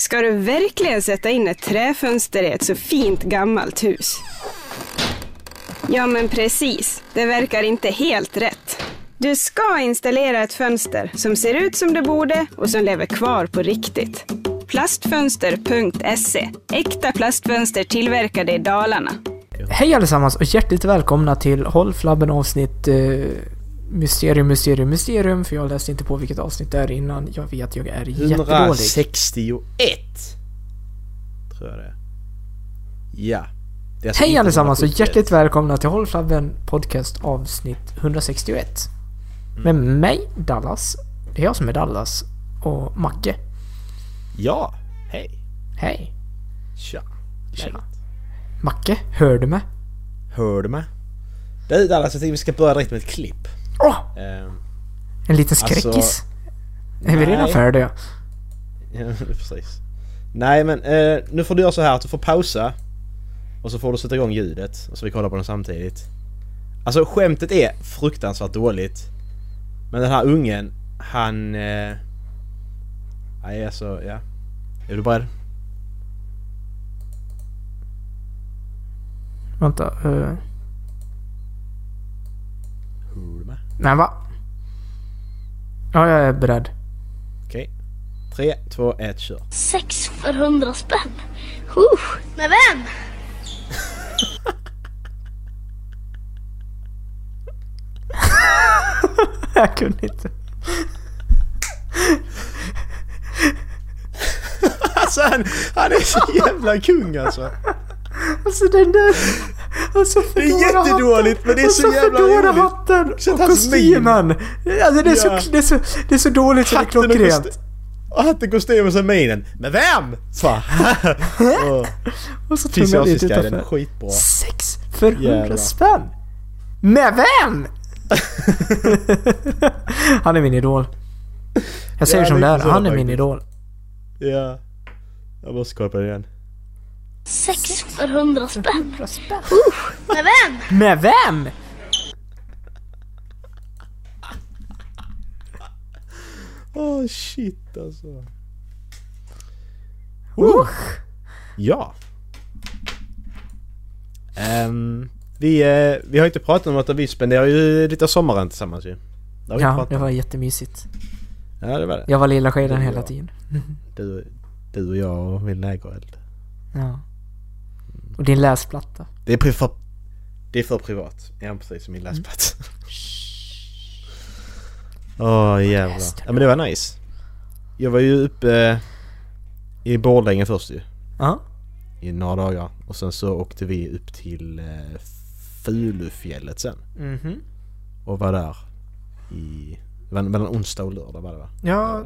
Ska du verkligen sätta in ett träfönster i ett så fint gammalt hus? Ja, men precis. Det verkar inte helt rätt. Du ska installera ett fönster som ser ut som det borde och som lever kvar på riktigt. Plastfönster.se Äkta plastfönster tillverkade i Dalarna. Hej allesammans och hjärtligt välkomna till Håll Flabben avsnitt eh, Mysterium, Mysterium, Mysterium för jag läste inte på vilket avsnitt det är innan. Jag vet, jag är jättedålig. 161 Tror jag det är. Ja. Det är Hej allesammans och 171. hjärtligt välkomna till Håll Flabben podcast avsnitt 161. Med mig, Dallas. Det är jag som är Dallas. Och Macke. Ja. Hej. Hej. Tja. Tjena. Macke, hör du mig? Hör du mig? Du Dallas, jag tänkte vi ska börja direkt med ett klipp. Åh! Ehm, En liten skräckis. Alltså, är vi redan färdiga? ja, precis. Nej men eh, nu får du göra så här att du får pausa. Och så får du sätta igång ljudet och så vi kollar på den samtidigt. Alltså skämtet är fruktansvärt dåligt. Men den här ungen, han... Eh, nej alltså, ja. Är du beredd? Vänta. Uh, Nej, va? Ja, jag är beredd. Okej. Tre, två, ett, kör. Sex för hundra spänn. Uh, med vem? jag kunde inte. Alltså han, han är så jävla kung alltså. Alltså den där... Alltså Det är jättedåligt men det är så alltså, jävla roligt. hatten Så och kostymen! Alltså det är, Ja. så, det, är så, det är så dåligt så det är klockrent. Och hatten, kostym och så minen. Men vem? Så. Och så lite Fysiska, den är utanför. skitbra. Sex för hundra spänn! Med vem? Han är min idol. Jag säger Ja, som det lite är, så han är min idol. Ja. Jag måste kolla på den igen. Sex för hundra spänn. Uh, med vem? Med vem? Åh shit alltså. Usch. Ja. Ehm, vi, eh, vi har inte pratat om att vi spenderar ju lite av sommaren tillsammans ju. Det Ja, pratat det var jättemysigt. Ja, det var det. Jag var lilla skeden hela tiden. Du, du och jag och min lägereld. Ja. Och din läsplatta. Det är pri- för, det är för privat. Ja precis, min läsplats. Åh jävlar. Ja men det var nice. Jag var ju uppe i Borlänge först ju. Ja. I några dagar. Och sen så åkte vi upp till eh, Fulufjället sen. Mhm. Och var där i... Mellan onsdag och lördag var det va? Ja,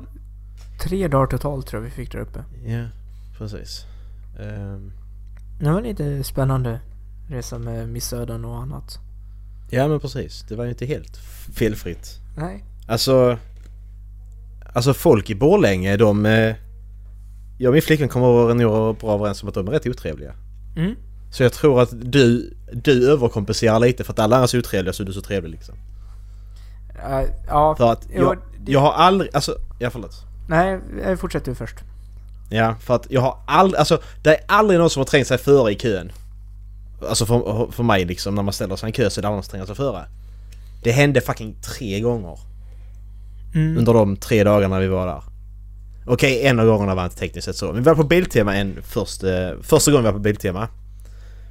tre dagar totalt tror jag vi fick där uppe. Ja, precis. Ehm, Det var lite spännande resa med missöden och annat. ja men precis. Det var ju inte helt felfritt. Nej. Alltså... Alltså folk i Borlänge de... Eh, jag och min flickvän kommer nog bra överens om att de är rätt otrevliga. Mm. Så jag tror att du, du överkompenserar lite för att alla andra är så otrevliga så är du så trevlig liksom. Ja, ja. För att Jo, jag, det- jag har aldrig... Alltså, ja förlåt. Nej, eh, fortsätt du först. Ja, för att jag har aldrig... Alltså det är aldrig någon som har trängt sig före i kön. Alltså för, för mig liksom, när man ställer sig i en kö så är det alla som tränger sig före. Det hände fucking tre gånger. Mm. Under de tre dagarna vi var där. Okej, en av gångerna var inte tekniskt sett så. Men vi var på Biltema en först, eh, första gången vi var på Biltema.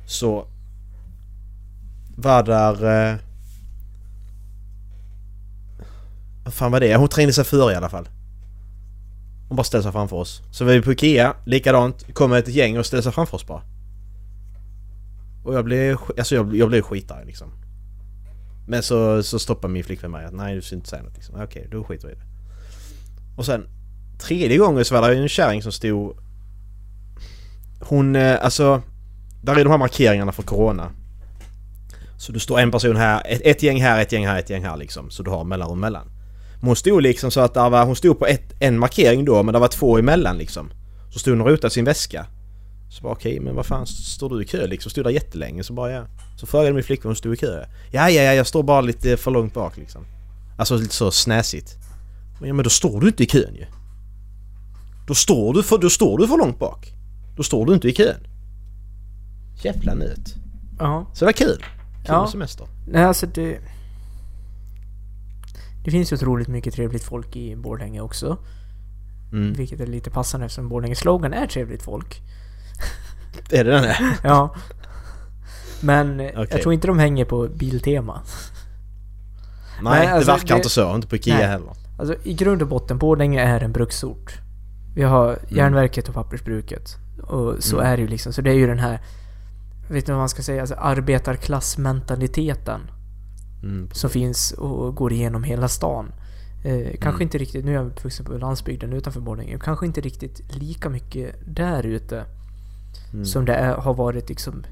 Så... Var där... Eh, vad fan var det? Hon trängde sig före i alla fall. Hon bara ställer sig framför oss. Så var vi på Ikea, likadant. Kommer ett gäng och ställer sig framför oss bara. Och jag blev... Alltså jag, jag blev skitarg liksom. Men så, så stoppar min flickvän mig att nej du ska inte säga något liksom. Okej, då skiter vi i det. Och sen tredje gången så var det ju en kärring som stod... Hon, eh, alltså... Där är de här markeringarna för Corona. Så du står en person här, ett, ett gäng här, ett gäng här, ett gäng här liksom. Så du har mellanrum mellan. Men hon stod liksom så att var, hon stod på ett, en markering då men det var två emellan liksom. Så stod hon och rotade sin väska. Så bara okej, men vad fan står du i kö liksom? Stod där jättelänge så bara ja. Så frågade min flickvän om hon stod i kö. Ja, ja, ja, jag står bara lite för långt bak liksom. Alltså lite så snäsigt. Men, ja, men då står du inte i kön ju. Då står du för, då står du för långt bak. Då står du inte i kön. Jävla nöt. Ja. Så det var kul. Kul Ja. semester. Nej, alltså det... Det finns ju otroligt mycket trevligt folk i Borlänge också. Mm. Vilket är lite passande eftersom Borlänges slogan är trevligt folk. Är det den här? Ja. Men eh, Okej. jag tror inte de hänger på Biltema. Nej, alltså, det verkar det- inte så. Inte på Ikea Nej. heller. Alltså i grund och botten, Borlänge är en bruksort. Vi har Mm. järnverket och pappersbruket. Och så Mm. är det ju liksom. Så det är ju den här... Vet inte vad man ska säga, alltså arbetarklassmentaliteten. Mm. som finns och går igenom hela stan. Eh, kanske Mm. inte riktigt, nu är jag uppvuxen på landsbygden utanför Borlänge, kanske inte riktigt lika mycket där ute Mm. som det är, har varit liksom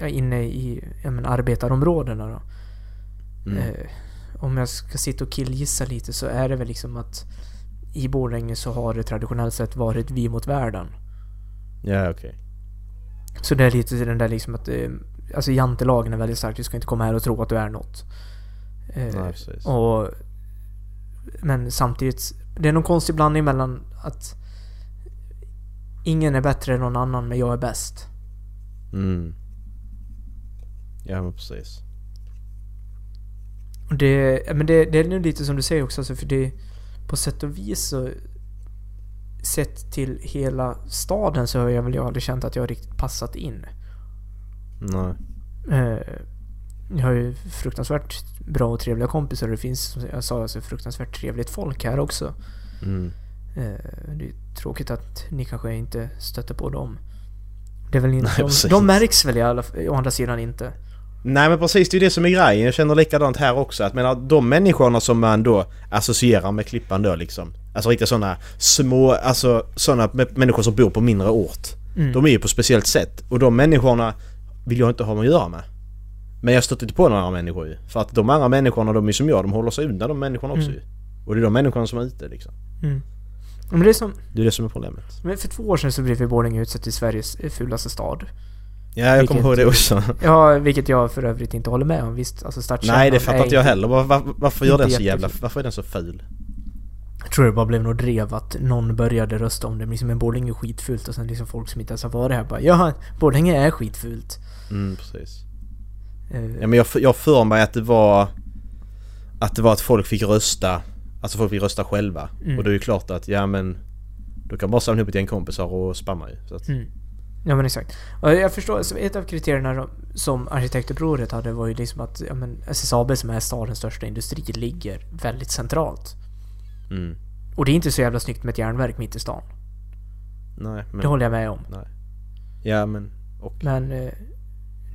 ja, inne i ja, men, arbetarområdena då. Mm. Eh, om jag ska sitta och killgissa lite så är det väl liksom att i Borlänge så har det traditionellt sett varit vi mot världen. Ja, okej. Så det är lite den där liksom att eh, Alltså jantelagen är väldigt stark, du ska inte komma här och tro att du är något. Eh, Nej, precis. och, men samtidigt, det är någon konstig blandning mellan att ingen är bättre än någon annan men jag är bäst. Mm. Ja, men precis. Och det, men det, det är nog lite som du säger också, alltså, för det på sätt och vis så sett till hela staden så har jag väl jag aldrig känt att jag har riktigt passat in. Nej. Eh, jag har ju fruktansvärt bra och trevliga kompisar och det finns som jag sa alltså, fruktansvärt trevligt folk här också. Mm. Eh, det är tråkigt att ni kanske inte stöter på dem. Det är väl inte, Nej, de, de märks väl i alla, å andra sidan inte. Nej men precis, det är ju det som är grejen. Jag känner likadant här också. Att menar, de människorna som man då associerar med Klippan då liksom. Alltså riktigt sådana små, alltså sådana människor som bor på mindre ort. Mm. De är ju på ett speciellt sätt. Och de människorna vill jag inte ha med att göra med. Men jag stöter inte på några andra människor ju. För att de andra människorna, de är som jag, de håller sig undan de människorna också Mm. ju. Och det är de människorna som är ute liksom. Mm. Men det är som, Det är det som är problemet. men för två år sedan så blev vi Borlänge utsett till Sveriges fulaste stad. Ja, jag kommer ihåg det också. Ja, vilket jag för övrigt inte håller med om. Visst, alltså stadskärnan Nej, det fattar är inte jag heller. Var, var, varför gör den så jävla... Varför är den så ful? Jag tror det bara blev något drev att någon började rösta om det. Liksom en Borlänge är skitfult och sen liksom folk som inte ens har varit här bara Ja, Borlänge är skitfult. Mm, precis. Eh, Ja, men jag, jag för mig att det var... Att det var att folk fick rösta. Alltså folk fick rösta själva. Mm. Och då är ju klart att, ja men... Då kan bara samla ihop ett gäng kompisar och spamma ju. Att, Mm. Ja men exakt. Och jag förstår, ett av kriterierna som arkitektupproret hade var ju liksom att ja, men SSAB som är stadens största industri ligger väldigt centralt. mm. Och det är inte så jävla snyggt med ett järnverk mitt i stan. Nej, men... Det håller jag med om. Nej. Ja, men... Och... Men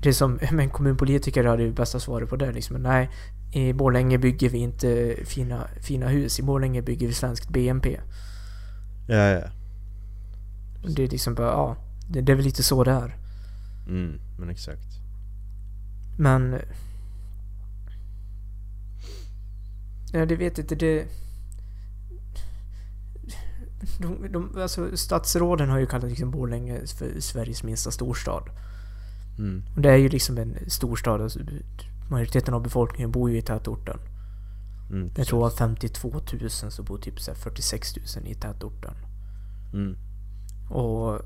det som, men kommunpolitiker hade ju bästa svaret på det liksom. Nej, i Borlänge bygger vi inte fina, fina hus. I Borlänge bygger vi svenskt BNP. Ja, ja. Det är liksom bara, ja. Det, det är väl lite så det är. Mm, men exakt. Men... Ja, det vet inte, det... De, de, alltså, statsråden har ju kallat liksom Borlänge för Sveriges minsta storstad. Mm. Och det är ju liksom en storstad. Alltså, majoriteten av befolkningen bor ju i tätorten. Mm, Jag tror att 52 000 så bor typ så här 46 000 i tätorten. Mm. Och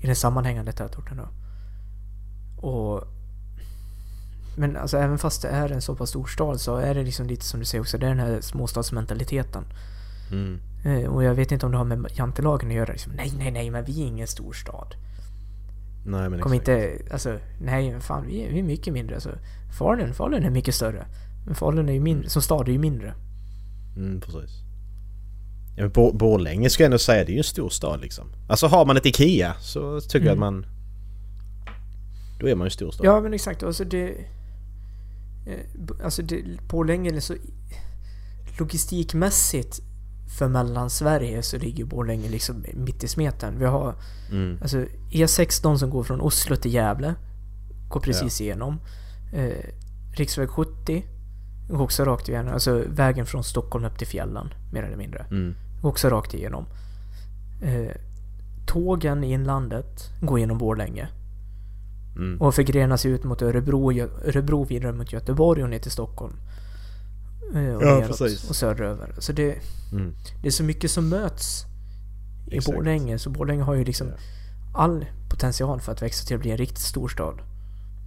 i den sammanhängande tätorten då. Och men alltså även fast det är en så pass stor stad så är det liksom lite som du säger också, det är den här småstadsmentaliteten. Mm. Eh, och jag vet inte om det har med jantelagen att göra. Liksom, nej, nej, nej, men vi är ingen storstad. Nej, men Kom exakt. inte, alltså, nej, men fan, vi är, vi är mycket mindre. Alltså, Falun, Falun är mycket större. Men Falun är ju mindre, som stad är ju mindre. Mm, precis. Ja, men Bor- Borlänge ska jag ändå säga, det är ju en stor stad liksom. Alltså har man ett IKEA så tycker jag att Mm. man... Då är man ju en stor stad. Ja, men exakt. Alltså det... eh, Alltså det, Borlänge är så... Logistikmässigt för Mellansverige så ligger Borlänge liksom mitt i smeten. Vi har Mm. alltså E16 som går från Oslo till Gävle. Går precis igenom. Eh, riksväg 70 går också rakt igenom. Alltså vägen från Stockholm upp till fjällen, mer eller mindre. Mm. Går också rakt igenom. Eh, tågen i inlandet går genom Borlänge. Mm. Och förgrenas ut mot Örebro, Örebro vidare mot Göteborg och ner till Stockholm. Eh, Och Ja, neråt och söderöver. Så det, Mm. det är så mycket som möts i Exakt. Borlänge. Så Borlänge har ju liksom Ja. all potential för att växa till att bli en riktigt stor stad.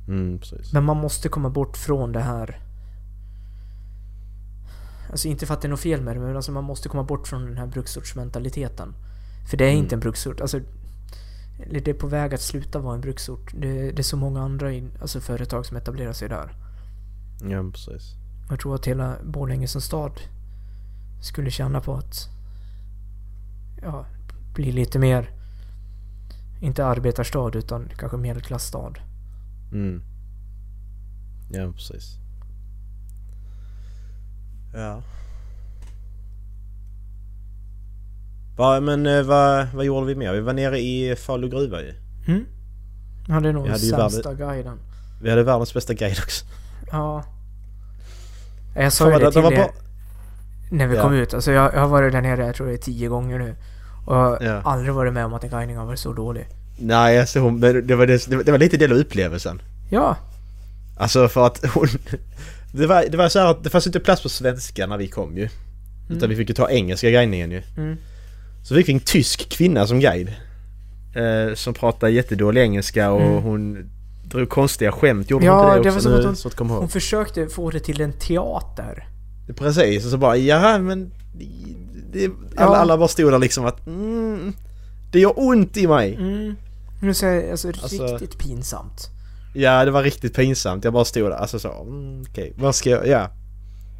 Mm. Men man måste komma bort från det här... Alltså inte för att det är något fel med det, men alltså man måste komma bort från den här bruksortsmentaliteten. För det är Mm. inte en bruksort. Alltså, det är på väg att sluta vara en bruksort. Det, det är så många andra in, alltså företag som etablerar sig där. Ja, precis. Jag tror att hela Borlänge som stad skulle tjäna på att ja, bli lite mer, inte arbetarstad utan kanske medelklassstad. Mm. Ja, precis. Ja. Va, men eh, vad, gjorde vi mer? Vi var nere i Falu gruva ju. Mm? Ja, det är nog är ju sämsta guiden. Vi hade världens bästa guide också. Ja. Jag sa ju det till er bra. när vi Ja. kom ut. Alltså jag, jag har varit där nere, jag tror det är tio gånger nu. Och jag har Ja. aldrig varit med om att en guidning har varit så dålig. Nej, alltså hon, det, var det, det var- lite del av upplevelsen. Ja, Alltså för att hon... Det var, det var så här att det fanns inte plats på svenska när vi kom ju. Utan vi fick ju ta engelska guidningen ju. Mm. Så vi fick en tysk kvinna som guide. Eh, som pratade jättedålig engelska och Mm. hon drog konstiga skämt. Gjorde Ja, hon inte det, det också? var nu, hon- så att komma ihåg. hon försökte få det till en teater. Precis, och så bara ja men... Det, alla, Ja. alla bara stod där liksom att mm, Det gör ont i mig. Mm. Nu säger jag, alltså, Alltså- riktigt pinsamt. Ja det var riktigt pinsamt. Jag bara stod där alltså så mm, okej vad ska jag... Ja.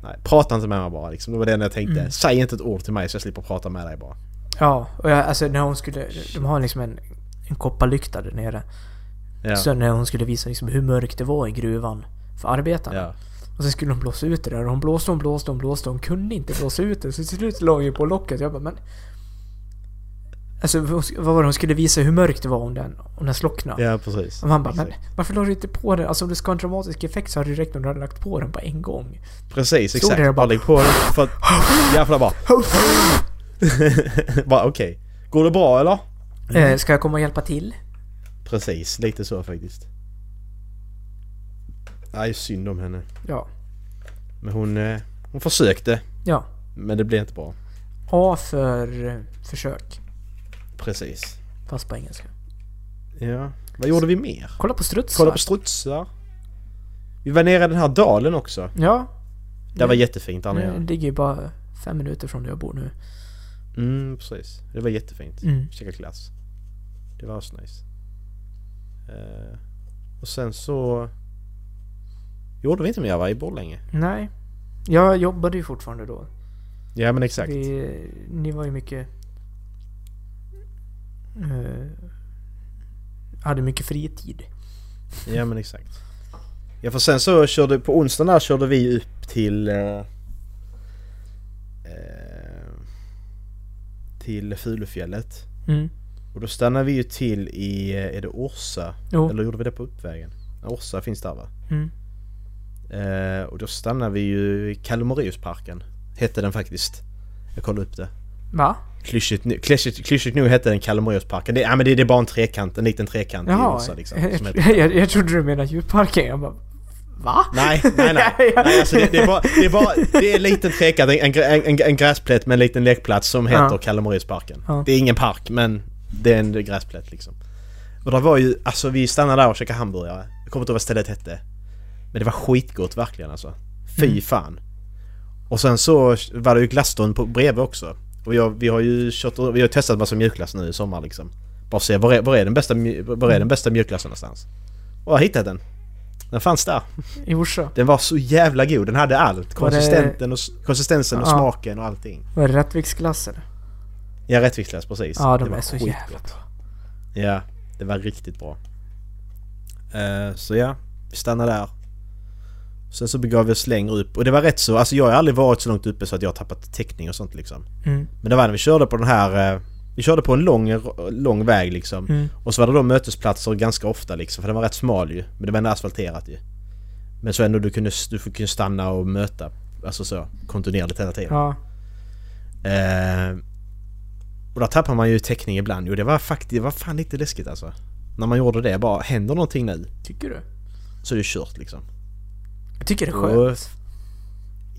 Nej, prata inte med mig bara liksom. Det var det jag tänkte. Mm. Säg inte ett ord till mig så jag slipper prata med dig bara. Ja, och jag, alltså när hon skulle... De har liksom en, en kopparlykta där nere. Ja. Så när hon skulle visa liksom hur mörkt det var i gruvan för arbetarna. ja. Och så skulle hon blåsa ut det där och hon blåste, hon blåste, hon blåste. Hon kunde inte blåsa ut det. Så till slut låg jag på locket. Jag bara men... Alltså vad var det hon skulle visa hur mörkt det var om den, om den slocknade. Ja precis. Och man bara men varför la du inte på den? Alltså om det ska ha en dramatisk effekt så hade det räckt om du hade lagt på den på en gång. Precis, Stod exakt. där och bara lägg på den för att... Jävlar bara... bara okej. Går det bra eller? Eh, ska jag komma och hjälpa till? Precis, lite så faktiskt. Nej, synd om henne. Ja. Men hon, eh, hon försökte. Ja. Men det blev inte bra. A för försök. Precis. Fast på engelska. Ja. Vad gjorde vi mer? Kolla på strutsar. Kolla på strutsar. Vi var nere i den här dalen också. Ja. Det var jättefint där Det nere. ligger ju bara fem minuter från där jag bor nu. Mm, precis. Det var jättefint. Mm. Käka glass. Det var så nice. Eh, och sen så... Gjorde vi inte mer va, i Borlänge? Nej. Jag jobbade ju fortfarande då. Ja men exakt. Vi, ni var ju mycket... eh, hade mycket fritid. Ja men exakt. Ja för sen så körde, på onsdagen där körde vi upp till... Eh, eh, till Fulufjället. Mm. Och då stannade vi ju till i, eh, är det Orsa? Jo. Eller gjorde vi det på uppvägen? Orsa finns där va? Mm. Eh, och då stannade vi ju i Kalmariusparken. Hette den faktiskt. Jag kollade upp det. Va? Klyschigt, nu- klyschigt, klyschigt nog hette den Kalmariusparken. Det, ja, men det, det är bara en trekant, en liten trekant i Jaha. Orsa liksom. jag, jag, jag trodde du menade djurparken. Jag bara... Va? Nej, nej, nej. nej alltså det, det, är bara, det är bara det är en liten trekant, en, en, en, en gräsplätt med en liten lekplats som heter Ja. Kalmariusparken. Ja. Det är ingen park men det är en gräsplätt liksom. Och det var ju, alltså vi stannade där och käkade hamburgare. Jag kommer inte ihåg vad stället hette. Men det var skitgott verkligen alltså. Fy Mm. fan. Och sen så var det ju glasstånd på bredvid också. Och jag, vi har ju kört, vi har testat massa mjukglass nu i sommar liksom. Bara se var är, var är den bästa, var är den bästa mjukglassen någonstans? Och jag hittade den. Den fanns där. I Orsa? Den var så jävla god. Den hade allt. Konsistenten och, konsistensen och Ja. smaken och allting. Var det Rättviksglass eller? Ja, rättviksglass precis. Ja, de Det var är så skitgott. jävla bra. Ja, det var riktigt bra. Eh, så ja, vi stannade där. Sen så begav vi oss längre upp och det var rätt så, alltså jag har aldrig varit så långt uppe så att jag har tappat täckning och sånt liksom. Mm. Men det var när vi körde på den här, eh, vi körde på en lång, lång väg liksom. Mm. Och så var det då mötesplatser ganska ofta liksom, för den var rätt smal ju. Men det var ändå asfalterat ju. Men så ändå du kunde, du kunde stanna och möta, alltså så, kontinuerligt hela tiden. Ja. Eh, och där tappar man ju täckning ibland. Jo det var faktiskt, det var fan lite läskigt alltså. När man gjorde det, bara händer någonting nu Tycker du? så är det kört liksom. Jag tycker det är Och- skönt.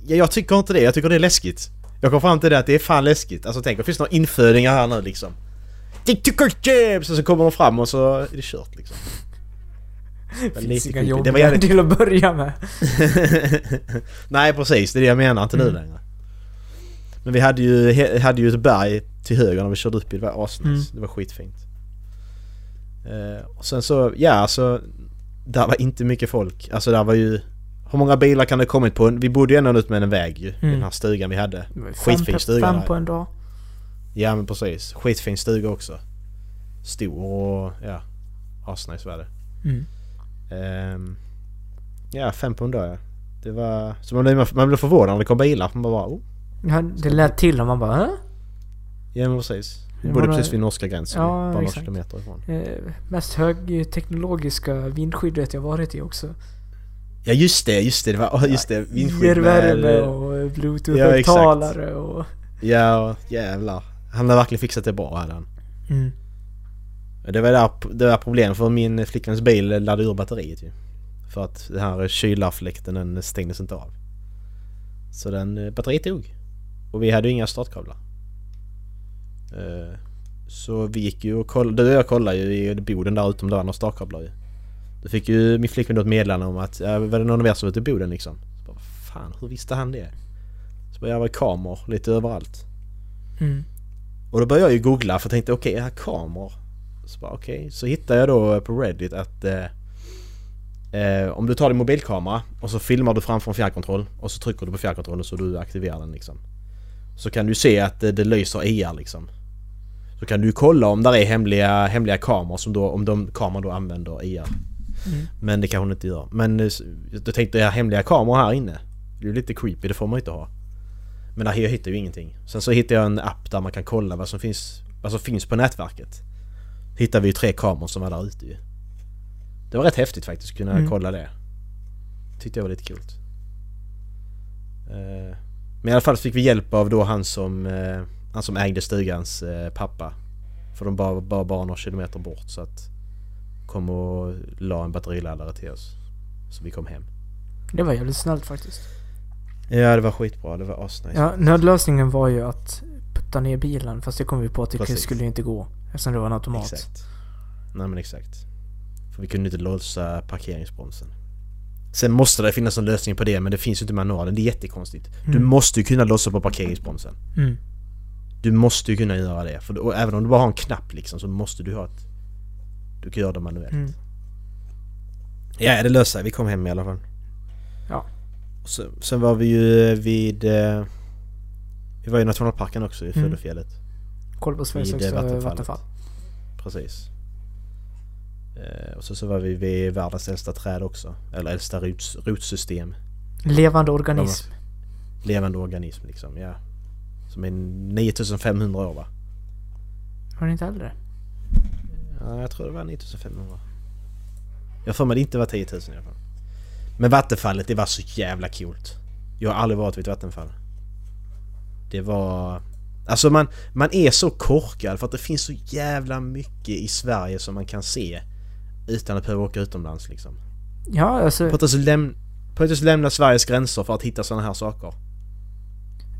Ja, jag tycker inte det, jag tycker det är läskigt. Jag kom fram till det att det är fan läskigt. Alltså tänk, det finns några infödingar här nu liksom. Och så kommer de fram och så är det kört liksom. Det finns inga jobb Det var jävligt- till att börja med. Nej precis, det är det jag menar. Inte nu Mm. längre. Men vi hade ju, hade ju ett berg till höger när vi körde upp i. Det var asnice. Mm. Det var skitfint. Eh, och sen så, ja alltså... Där var inte mycket folk. Alltså där var ju... Hur många bilar kan det kommit på? Vi bodde ju ändå ut med en väg ju. I Mm. den här stugan vi hade. Skitfin stuga Fem på en dag. Ja men precis. Skitfin stuga också. Stor och ja. Asnice var det. Mm. Ehm, ja, fem på en dag ja. Det var... Så man blev, man blev förvånad när det kom bilar. Man bara oh. Ja, det lät till och man bara Hä? Ja men precis. Vi bodde precis vid norska gränsen. Ja, bara några kilometer ifrån. Eh, mest högteknologiska vindskyddet jag varit i också. Ja just det, just det. det var, just det. Vindskydd värme med... och Ja, bluetooth-högtalare och... Ja, och jävlar. Han har verkligen fixat det bra hade han. Mm. Det var där, det var problemet för min flickväns bil laddade ur batteriet ju. För att den här kylarfläkten den stängdes inte av. Så den, eh, batteriet dog. Och vi hade ju inga startkablar. Eh, Så vi gick ju och kollade, du och jag kollade ju i boden där utom dörren och startkablar ju. Då fick ju min flickvän då ett meddelande om att ja, var det någon av er som var ute i boden liksom? Så bara, fan hur visste han det? Så bara, jag var kameror lite överallt. Mm. Och då började jag ju googla för jag tänkte okej, okay, kameror. Så bara okej, så hittade jag då på Reddit att eh, eh, om du tar din mobilkamera och så filmar du framför en fjärrkontroll och så trycker du på fjärrkontrollen så du aktiverar den liksom. Så kan du se att eh, det lyser IR liksom. Så kan du kolla om där är hemliga, hemliga kameror som då, om de kameror då använder IR. Mm. Men det kan hon inte göra. Men eh, då tänkte jag hemliga kameror här inne. Det är ju lite creepy, det får man inte ha. Men där jag hittar ju ingenting. Sen så hittade jag en app där man kan kolla vad som finns, vad som finns på nätverket. Hittade vi ju tre kameror som var där ute ju. Det var rätt häftigt faktiskt att kunna Mm. kolla det. Tyckte jag var lite kul. Eh, Men i alla fall fick vi hjälp av då han som, eh, han som ägde stugans eh, pappa. För de bara, bara, bara några kilometer bort så att kom och la en batteriladdare till oss. Så vi kom hem. Det var jävligt snällt faktiskt. Ja det var skitbra, det var asnice. Ja, nödlösningen var ju att putta ner bilen fast det kom vi på att det Precis. skulle inte gå. Eftersom det var en automat. Exakt. Nej men exakt. För vi kunde inte låsa parkeringsbromsen. Sen måste det finnas en lösning på det men det finns ju inte i manualen. Det är jättekonstigt. Du Mm. måste ju kunna låsa på parkeringsbromsen. Mm. Du måste ju kunna göra det. För, och även om du bara har en knapp liksom så måste du ha ett... Du kan göra det manuellt. Mm. Ja det löste sig. Vi kom hem i alla fall. Ja. Och så, sen var vi ju vid... Eh, vi var i nationalparken också i Mm. Födofjället. Kolla på Sveriges eh, högsta vattenfall. Precis. Eh, och så, så var vi vid världens äldsta träd också. Eller äldsta rots, rotsystem. Levande organism. Levande organism liksom, ja. Som är 9500 år va? Var det inte äldre? Ja, jag tror det var 9500. Jag för mig det inte var 10 000 i alla fall. Men vattenfallet, det var så jävla coolt. Jag har aldrig varit vid ett vattenfall. Det var... Alltså man, man är så korkad för att det finns så jävla mycket i Sverige som man kan se utan att behöva åka utomlands liksom. Ja, alltså... På att läm- på att lämna Sveriges gränser för att hitta sådana här saker.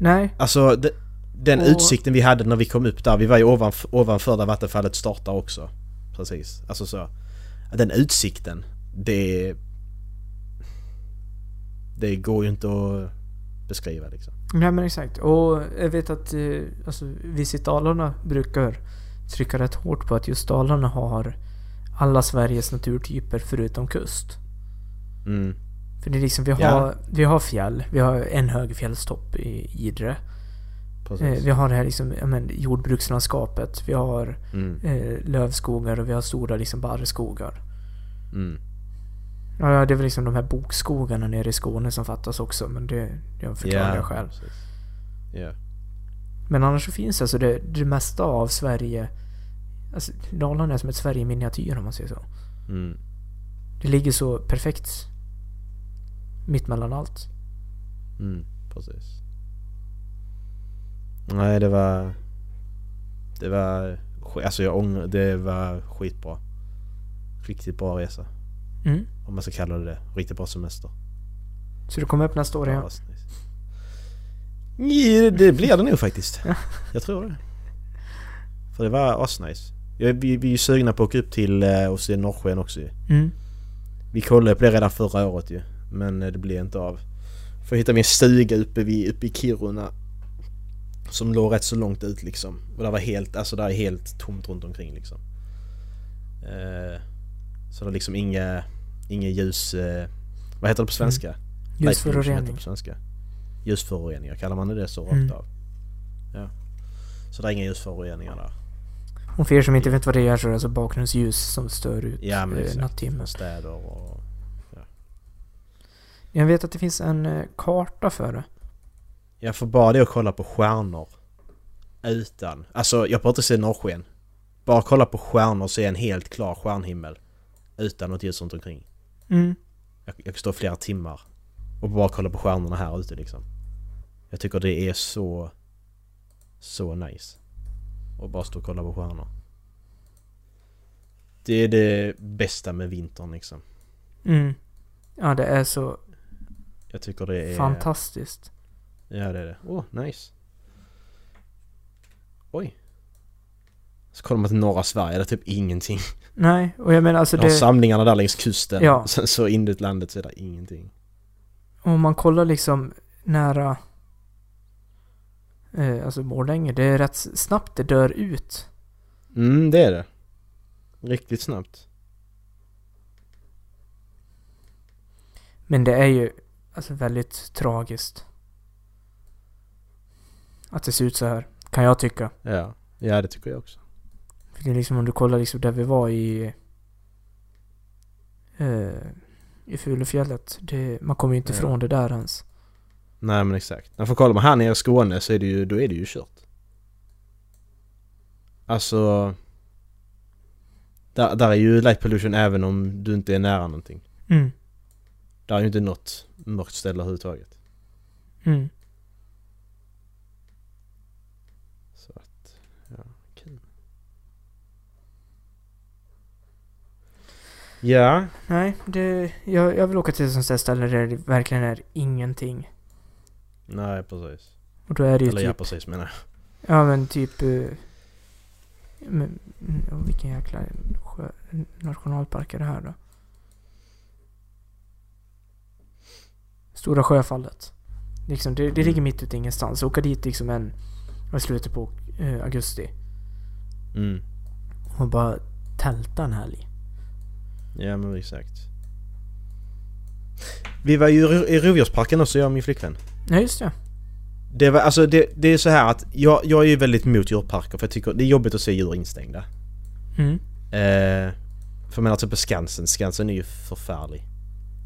Nej. Alltså de, den Och- utsikten vi hade när vi kom upp där, vi var ju ovanf- ovanför där vattenfallet startar också. Precis, alltså så. Den utsikten, det... Det går ju inte att beskriva liksom. Nej men exakt. Och jag vet att eh, alltså, Visit Dalarna brukar trycka rätt hårt på att just Dalarna har alla Sveriges naturtyper förutom kust. Mm. För det är liksom, vi har, Ja. vi har fjäll, vi har en hög fjällstopp i Idre. Precis. Eh, vi har det här liksom, ja, men, jordbrukslandskapet, vi har Mm. eh, lövskogar och vi har stora liksom barrskogar. Mm. Ja, det är väl liksom de här bokskogarna nere i Skåne som fattas också, men det, det förklarar jag själv. Ja. Men annars så finns alltså det, det mesta av Sverige Alltså Dalarna är som ett Sverige i miniatyr om man säger så. Mm. Det ligger så perfekt mitt mellan allt. Mm. Precis. Nej det var... Det var... Alltså jag ångrar... Det var skitbra. Riktigt bra resa. Mm. Om man ska kalla det det. Riktigt bra semester. Så du kommer upp nästa år igen? Ja, det blir det nog faktiskt. Ja. Jag tror det. För det var asnice. Vi, vi är ju sugna på att åka upp till eh, och se norrsken också ju. Mm. Vi kollade på det redan förra året ju. Men eh, det blev inte av. För hittade vi en stuga uppe, vid, uppe i Kiruna. Som låg rätt så långt ut liksom. Och det var helt, alltså där är helt tomt runt omkring liksom. Eh, så det är liksom inga, inga ljus... Eh, vad heter det på svenska? Det Ljusförorening. Ljusföroreningar, kallar man det så rakt Mm. av? Ja. Så det är inga ljusföroreningar där. Och för er som inte vet vad det är så är det alltså bakgrundsljus som stör ut Ja men eh, nattimmen. Städer och... Jag vet att det finns en eh, karta för det. Jag får bara det att kolla på stjärnor. Utan... Alltså jag behöver inte se norrsken. Bara kolla på stjärnor så är en helt klar stjärnhimmel. Utan något ljus runt omkring. Mm. Jag, jag kan stå flera timmar och bara kolla på stjärnorna här ute liksom. Jag tycker det är så... Så nice. Och bara stå och kolla på stjärnor. Det är det bästa med vintern liksom. Mm. Ja, det är så Jag tycker det är... fantastiskt. Ja det är det. Åh, oh, nice. Oj. Så kollar man till norra Sverige, det är typ ingenting. Nej, och jag menar alltså det... samlingarna där längs kusten. Ja. Sen så inåt landet så är det ingenting. Om man kollar liksom nära... Eh, alltså Borlänge, det är rätt snabbt det dör ut. Mm, det är det. Riktigt snabbt. Men det är ju alltså väldigt tragiskt. Att det ser ut så här, kan jag tycka. Ja. Ja, det tycker jag också. För det är liksom om du kollar liksom där vi var i... Eh, I Fulufjället. Det, man kommer ju inte Ja. ifrån det där ens. Nej men exakt. När får kollar man här nere i Skåne så är det ju, då är det ju kört. Alltså... Där, där är ju light pollution även om du inte är nära någonting. Mm. Där är ju inte något mörkt ställe överhuvudtaget. Mm. Så att, ja, kul. Ja, Nej, det, jag, jag vill åka till ett sånt där ställe där det verkligen är ingenting. nej precis. Och då är det ju Eller ja typ... precis menar jag. Ja men typ... eh, Men, mm, vilken jäkla sjö, nationalpark är det här då? Stora Sjöfallet. Liksom, det, det ligger mitt ute ingenstans. Åka dit liksom en... I slutet på eh, augusti. Mm. Och bara tälta en helg. Ja men exakt. Vi var ju i Ro- i Rovdjursparken också jag och min flickvän. Ja just det. Det var alltså det, det är så här att jag, jag är ju väldigt emot djurparker för jag tycker det är jobbigt att se djur instängda. Mm. Eh, för jag menar typ på Skansen, Skansen är ju förfärlig.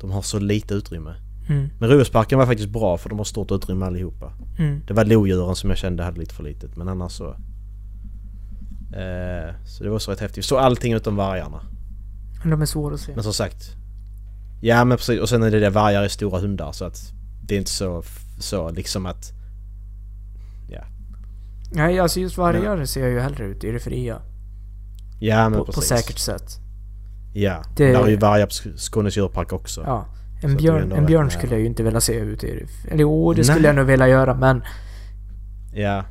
De har så lite utrymme. Mm. Men Rovdjursparken var faktiskt bra för de har stort utrymme allihopa. Mm. Det var lodjuren som jag kände hade lite för litet men annars så... Eh, så det var så rätt häftigt. Så allting utom vargarna. Men de är svåra att se. Men som sagt. Ja men precis och sen är det det vargar är stora hundar så att det är inte så, så liksom att... Nej alltså just vargar ser jag ju hellre ut i det fria. Ja men På, på precis. säkert sätt. Ja. Det- Där är ju vargar på Sk- Skånes djurpark också. Ja. En björn, en björn skulle jag ju inte vilja se ut i det. Eller jo, det skulle Nej. jag nog vilja göra men... Ja.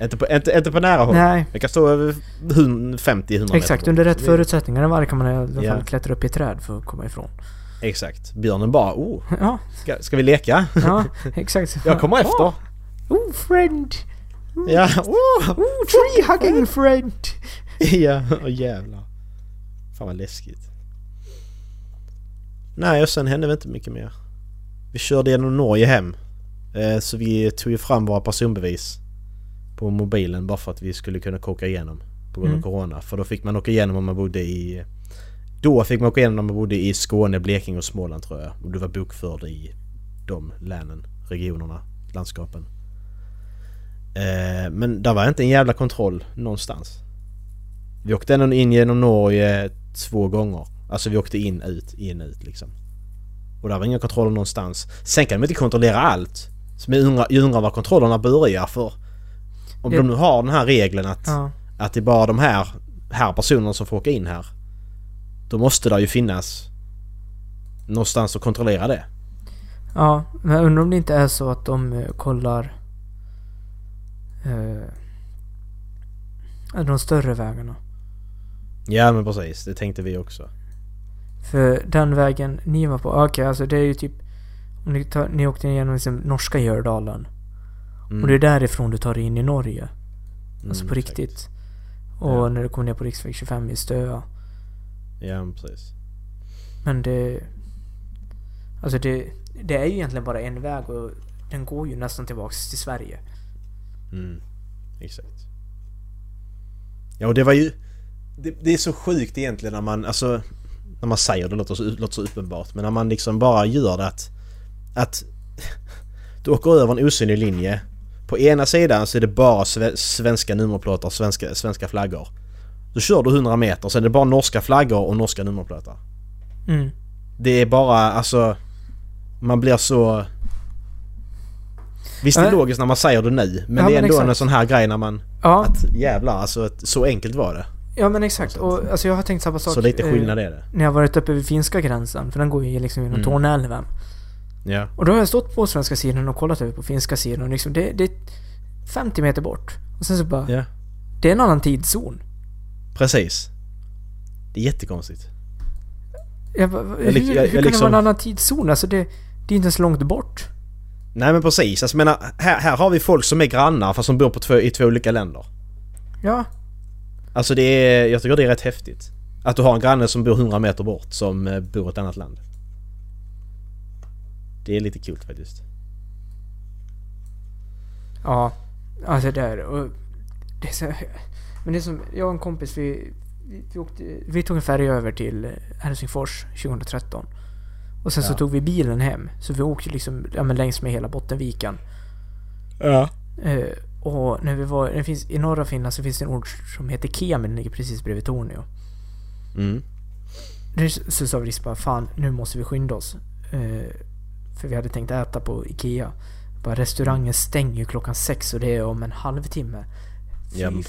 Inte på, inte, inte på nära håll. Nej. Det kan stå över hun- 50-100 Exakt, meter under bort. rätt förutsättningar varg kan man i alla Ja. fall klättra upp i ett träd för att komma ifrån. Exakt. Björnen bara oh, Ja, ska, ska vi leka? ja, exakt. Jag kommer efter. Oh, oh friend! Ja, oh, Oh, tree hugging friend! ja, åh jävlar. Fan vad läskigt. Nej och sen hände väl inte mycket mer. Vi körde genom Norge hem. Eh, så vi tog ju fram våra personbevis på mobilen bara för att vi skulle kunna åka igenom på grund av Mm. Corona. För då fick man åka igenom om man bodde i... Då fick man åka igenom om man bodde i Skåne, Blekinge och Småland tror jag. Och du var bokförd i de länen, regionerna, landskapen. Eh, men där var inte en jävla kontroll någonstans. Vi åkte ändå in genom Norge två gånger. Alltså vi åkte in, ut, in, ut liksom. Och där var inga kontroller någonstans. Sen kan de inte kontrollera allt. Så jag undrar, jag undrar var kontrollerna börjar för... Om Det- de nu har den här regeln att, Ja. att det är bara de här, här personerna som får åka in här. Då måste det ju finnas någonstans att kontrollera det. ja, men jag undrar om det inte är så att de eh, kollar... Eh, de större vägarna. Ja men precis, det tänkte vi också. För den vägen ni var på, okej alltså det är ju typ... Om ni, tar, ni åkte igenom liksom norska Gördalen. Mm. Och det är därifrån du tar dig in i Norge. Alltså Mm, på exakt. riktigt. Och Ja. när du kommer ner på riksväg 25 i Stöa. Ja men precis. Men det... Alltså det, det är ju egentligen bara en väg och den går ju nästan tillbaks till Sverige. Mm, exakt. Ja och det var ju... Det, det är så sjukt egentligen när man, alltså... När man säger det låter så, låter så uppenbart men när man liksom bara gör det att... Att... Du åker över en osynlig linje. På ena sidan så är det bara sve, svenska nummerplåtar, svenska, svenska flaggor. Då kör du 100 meter, sen är det bara norska flaggor och norska nummerplåtar. Mm. Det är bara alltså... Man blir så... Visst det är Ja. logiskt när man säger det nu men Ja, det är men ändå exakt. en sån här grej när man... Ja, Att jävlar alltså att så enkelt var det. ja men exakt. Och alltså jag har tänkt samma sak. Så lite eh, skillnad är det. När jag varit uppe vid finska gränsen, för den går ju liksom genom Mm. Torneälven. Ja. Och då har jag stått på svenska sidan och kollat över på finska sidan och liksom det, det är 50 meter bort. Och sen så bara, Ja. det är en annan tidszon. Precis. Det är jättekonstigt. Jag bara, hur, Jag jag- hur kan det liksom- vara en annan tidszon? Alltså det, det är inte ens långt bort. Nej men precis. Alltså, menar, här, här har vi folk som är grannar fast som bor på två, i två olika länder. Ja, Alltså det är... Jag tycker det är rätt häftigt. Att du har en granne som bor 100 meter bort som eh, bor i ett annat land. Det är lite kul faktiskt. ja. Alltså det är och det är så, Men det är som, jag och en kompis vi, vi, vi, åkte, vi tog en färja över till Helsingfors 2013. Och sen så Ja. tog vi bilen hem. Så vi åkte liksom ja, men längs med hela Bottenviken. Ja. Eh, och när vi var, det finns, i norra Finland så finns det en ort som heter Kemi, den ligger precis bredvid Torneå. Mm. Så så sa vi liksom bara fan nu måste vi skynda oss. Eh, för vi hade tänkt äta på Ikea. Bara restaurangen stänger ju klockan sex och det är om en halvtimme. Ja, Fy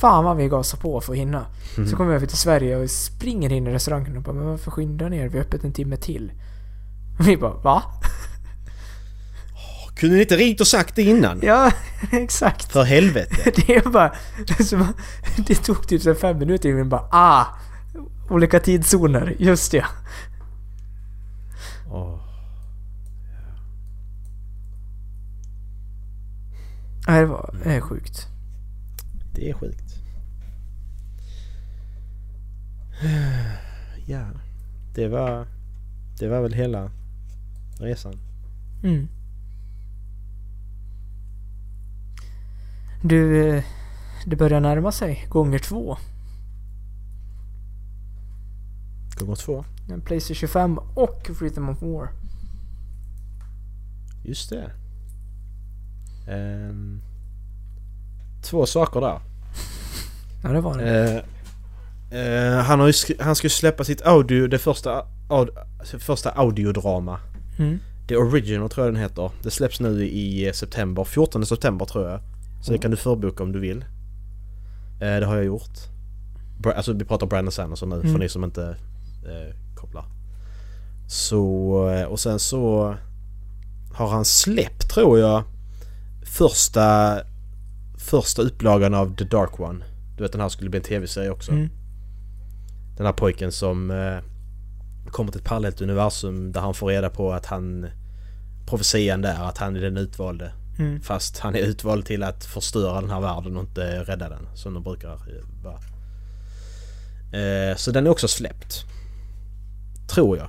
fan vad vi gasar på för att hinna. Så kommer vi över till Sverige och springer in i restaurangen och bara men varför skynda ner? Vi har öppet en timme till. Och vi bara va? Kunde ni inte ringt och sagt det innan? Ja, exakt. För helvete. Det är bara... Det, tog typ så fem minuter innan vi bara ah! Olika tidszoner, just det. Åh. Nej, det var det är sjukt. Det är sjukt. Ja, det var... Det var väl hela resan. Mm. Du, eh, det börjar närma sig gånger två. Gånger två. Playstation 25 och Rhythm of War. Just det. Ehm, två saker där. Ja, det var det. Eh, eh, han, har ju skri- han ska ju släppa sitt audio, det första, aud, första audiodrama. Mm. The Original tror jag den heter. Det släpps nu i september, 14 september tror jag. Så det Mm. kan du förboka om du vill. Eh, det har jag gjort. Bra, alltså vi pratar Brandon Sanderson nu Mm. för ni som inte eh, kopplar. Så, eh, och sen så har han släppt tror jag första första upplagan av The Dark One. Du vet den här skulle bli en tv-serie också. Mm. Den här pojken som eh, kommer till ett parallellt universum där han får reda på att han profetian där att han är den utvalde. Mm. Fast han är utvald till att förstöra den här världen och inte rädda den som de brukar eh, vara. Eh, så den är också släppt. Tror jag.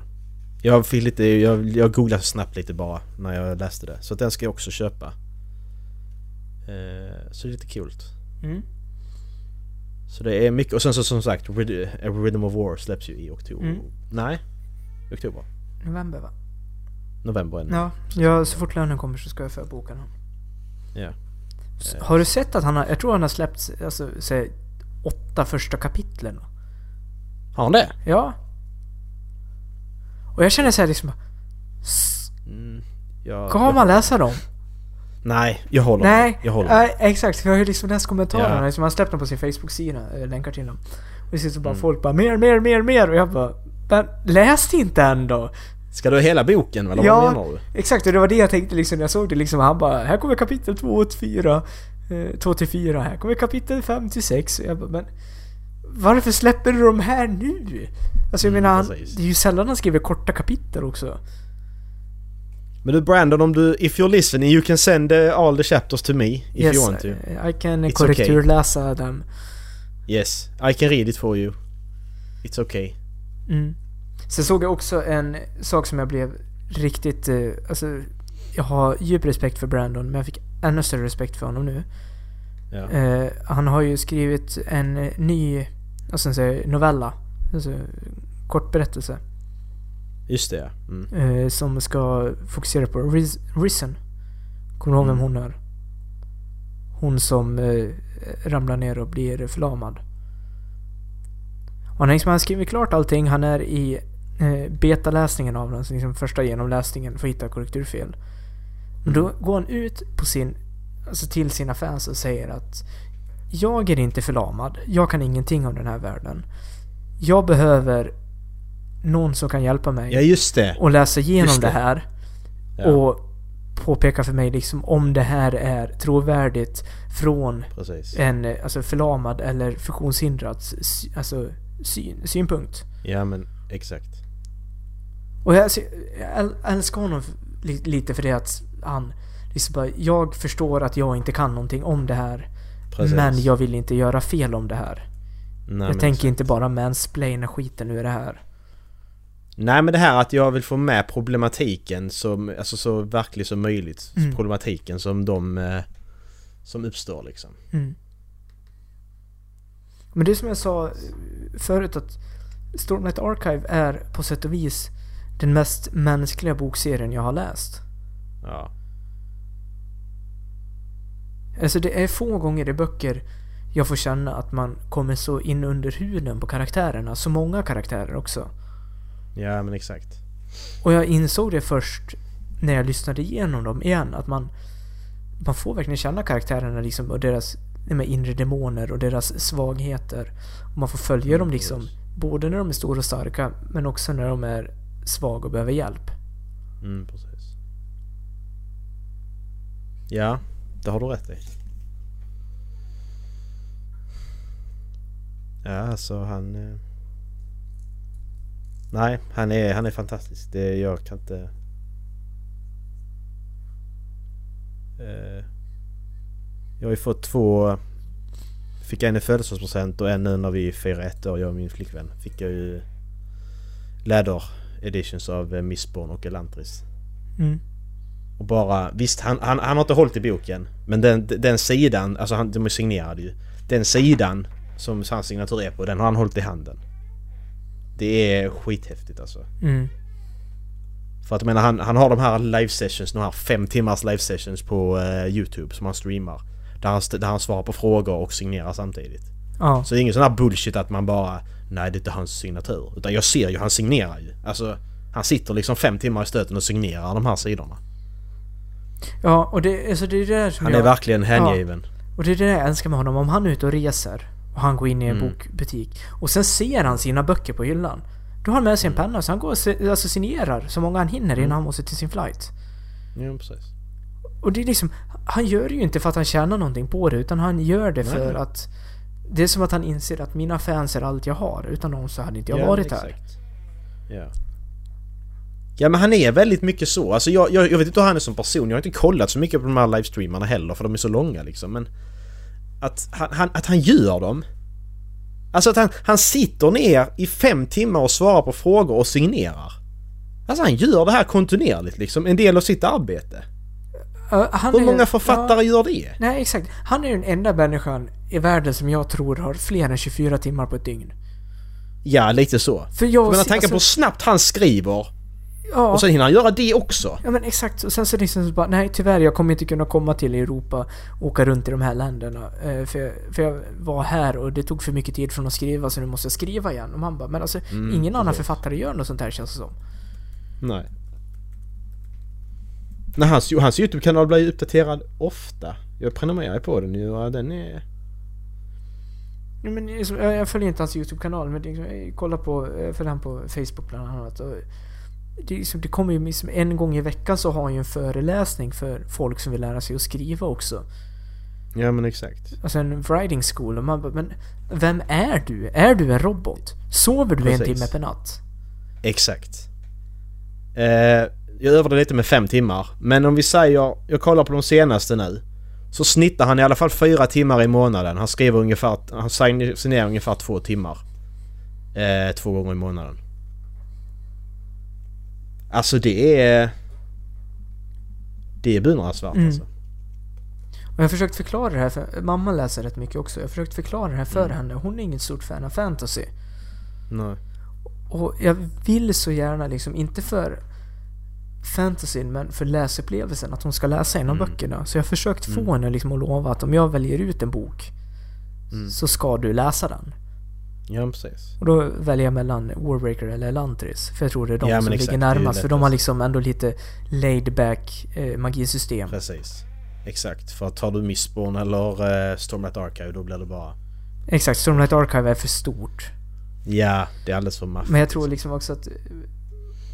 Jag fick lite, jag, jag googlade snabbt lite bara när jag läste det. Så den ska jag också köpa. Eh, så det är lite kul. Mm. Så det är mycket, och sen så som sagt Rhyth- Rhythm of War släpps ju i oktober. Mm. Nej, oktober. November va? November ännu. Ja, ja, så fort lönen kommer så ska jag förboka den. Ja. Har du sett att han har, jag tror han har släppt, alltså, säg, åtta första kapitlen. Har han det? Ja. Och jag känner såhär liksom, Mm, jag, ska man läsa dem? Nej, jag håller Nej, med. Jag håller nej, exakt. För jag har ju liksom läst kommentarerna, Ja. liksom, han släppte dem på sin Facebook-sida, eh, länkar till dem. Och det sitter bara Mm. folk bara mer, mer, mer, mer och jag bara, men läs inte ändå! Ska du ha hela boken eller Ja. vad menar du? Exakt, och det var det jag tänkte liksom när jag såg det liksom, han bara, här kommer kapitel 2 till 4, 2 till 4, här kommer kapitel 5 till 6. Och jag bara, men Varför släpper du de här nu? Alltså jag Mm, menar, precis. det är ju sällan han skriver korta kapitel också. Men du Brandon, om du... If you're listening you can send uh, all the chapters to me if yes, you want to. I can It's korrekturläsa dem. Yes, I can read it for you. It's okay. Mm. Sen såg jag också en sak som jag blev riktigt... Eh, alltså, jag har djup respekt för Brandon, men jag fick ännu större respekt för honom nu. Ja. Eh, han har ju skrivit en eh, ny alltså, novella. Alltså, kortberättelse. Just det. Mm. Eh, som ska fokusera på Riz, Risen. Kommer du ihåg vem Mm. hon är? Hon som eh, ramlar ner och blir förlamad. Och han, liksom, han skriver klart allting. Han är i eh, betaläsningen av den, så liksom första genomläsningen för att hitta korrekturfel. Men då går han ut på sin, alltså till sina fans och säger att jag är inte förlamad. Jag kan ingenting om den här världen. Jag behöver någon som kan hjälpa mig Ja just det. och läsa igenom det. det. här. Ja, Och påpeka för mig liksom om det här är trovärdigt från precis. en alltså förlamad eller funktionshindrad alltså, syn, synpunkt. Ja men exakt. Och jag, jag äl- älskar honom li, lite för det att han liksom bara, jag förstår att jag inte kan någonting om det här. Precis. Men jag vill inte göra fel om det här. Nej, jag tänker exakt. inte bara mansplaina skiten ur det här. Nej men det här att jag vill få med problematiken som, alltså så verklig som möjligt. Mm. Problematiken som de eh, som uppstår liksom. Mm. Men det som jag sa förut att Stormlight Archive är på sätt och vis den mest mänskliga bokserien jag har läst. Ja. Alltså det är få gånger i böcker jag får känna att man kommer så in under huden på karaktärerna, så många karaktärer också. Ja men exakt. Och jag insåg det först när jag lyssnade igenom dem igen, att man, man får verkligen känna karaktärerna liksom och deras de här inre demoner och deras svagheter. Och man får följa Mm, dem liksom, både när de är stora och starka, men också när de är svaga och behöver hjälp. Mm precis. Ja, det har du rätt i. Ja alltså han... Nej, han är, han är fantastisk. Det, jag kan inte... Eh... Jag har ju fått två... Fick en i födelsedagspresent och en nu när vi firar ett år, jag och min flickvän. Fick jag ju... Läder editions av eh, Mistborn och Elantris. Mm. Och bara, visst han, han, han har inte hållit i boken Men den, den sidan, alltså han, de är signerade ju Den sidan som hans signatur är på, den har han hållit i handen Det är skithäftigt alltså. Mm. För att jag menar han, han har de här live sessions, de här fem timmars live sessions på eh, Youtube som han streamar. Där han, där han svarar på frågor och signerar samtidigt. Ja. Så det är ingen sån här bullshit att man bara Nej det är inte hans signatur. Utan jag ser ju, han signerar ju. Alltså Han sitter liksom fem timmar i stöten och signerar de här sidorna. Ja, och det, alltså det är det där som Han jag... är verkligen hängiven. Och det är det jag älskar med honom. Om han är ute och reser och han går in i en Mm. bokbutik och sen ser han sina böcker på hyllan. Då har han med sig en penna så han går och se- alltså signerar så många han hinner innan Mm. han måste till sin flight. Ja precis Och det är liksom, han gör det ju inte för att han tjänar någonting på det utan han gör det Nej. för att det är som att han inser att mina fans är allt jag har. Utan dem så hade inte jag Ja, varit här. exakt. Ja. Ja men han är väldigt mycket så. Alltså jag, jag, jag vet inte hur han är som person. Jag har inte kollat så mycket på de här livestreamarna heller för de är så långa liksom. Men att han, han, att han gör dem. Alltså att han, han sitter ner i fem timmar och svarar på frågor och signerar. Alltså han gör det här kontinuerligt liksom. En del av sitt arbete. Ja, han Hur är- många författare gör det? Nej, exakt. Han är den enda människan i världen som jag tror har fler än 24 timmar på ett dygn. Ja, lite så. För jag... Men tänker alltså- på hur snabbt han skriver. Ja. Och sen hinner han göra det också. Ja men exakt, och sen så liksom så bara nej tyvärr jag kommer inte kunna komma till Europa och åka runt i de här länderna. Eh, för, jag, för jag var här och det tog för mycket tid från att skriva så nu måste jag skriva igen. Och man bara, men alltså Mm, ingen annan författare gör något sånt här känns det som. Nej. Nej, hans, hans YouTube-kanal blir uppdaterad ofta. Jag prenumererar på den ju och den är... Ja, men jag, jag följer inte hans YouTube-kanal men liksom, jag kollar på, jag följer han på Facebook bland annat. Och det, det kommer ju liksom, en gång i veckan så har han ju en föreläsning för folk som vill lära sig att skriva också. Ja men exakt. Alltså en riding school och man bara, men vem är du? Är du en robot? Sover du en Precis. timme per natt? Exakt. Eh, jag övade lite med fem timmar. Men om vi säger, jag kollar på de senaste nu. Så snittar han i alla fall fyra timmar i månaden. Han skriver ungefär, han signerar ungefär två timmar. Eh, två gånger i månaden. Alltså det är... Det är beundransvärt Mm. alltså. Och jag har försökt förklara det här för mamma läser rätt mycket också. Jag har försökt förklara det här för Mm. henne. Hon är inget stort fan av fantasy. Nej. Och jag vill så gärna liksom, inte för fantasyn men för läsupplevelsen att hon ska läsa en av Mm. böckerna. Så jag har försökt få Mm. henne liksom att lova att om jag väljer ut en bok Mm. så ska du läsa den. Ja precis. Och då väljer jag mellan Warbreaker eller Elantris. För jag tror det är de Ja, som exakt, ligger närmast. För de har liksom ändå lite laid back eh, magisystem. Precis. Exakt. För tar du Mistborn eller eh, Stormlight Archive då blir det bara... Exakt, Stormlight Archive är för stort. Ja, det är alldeles för maffigt. Men jag tror liksom också att eh,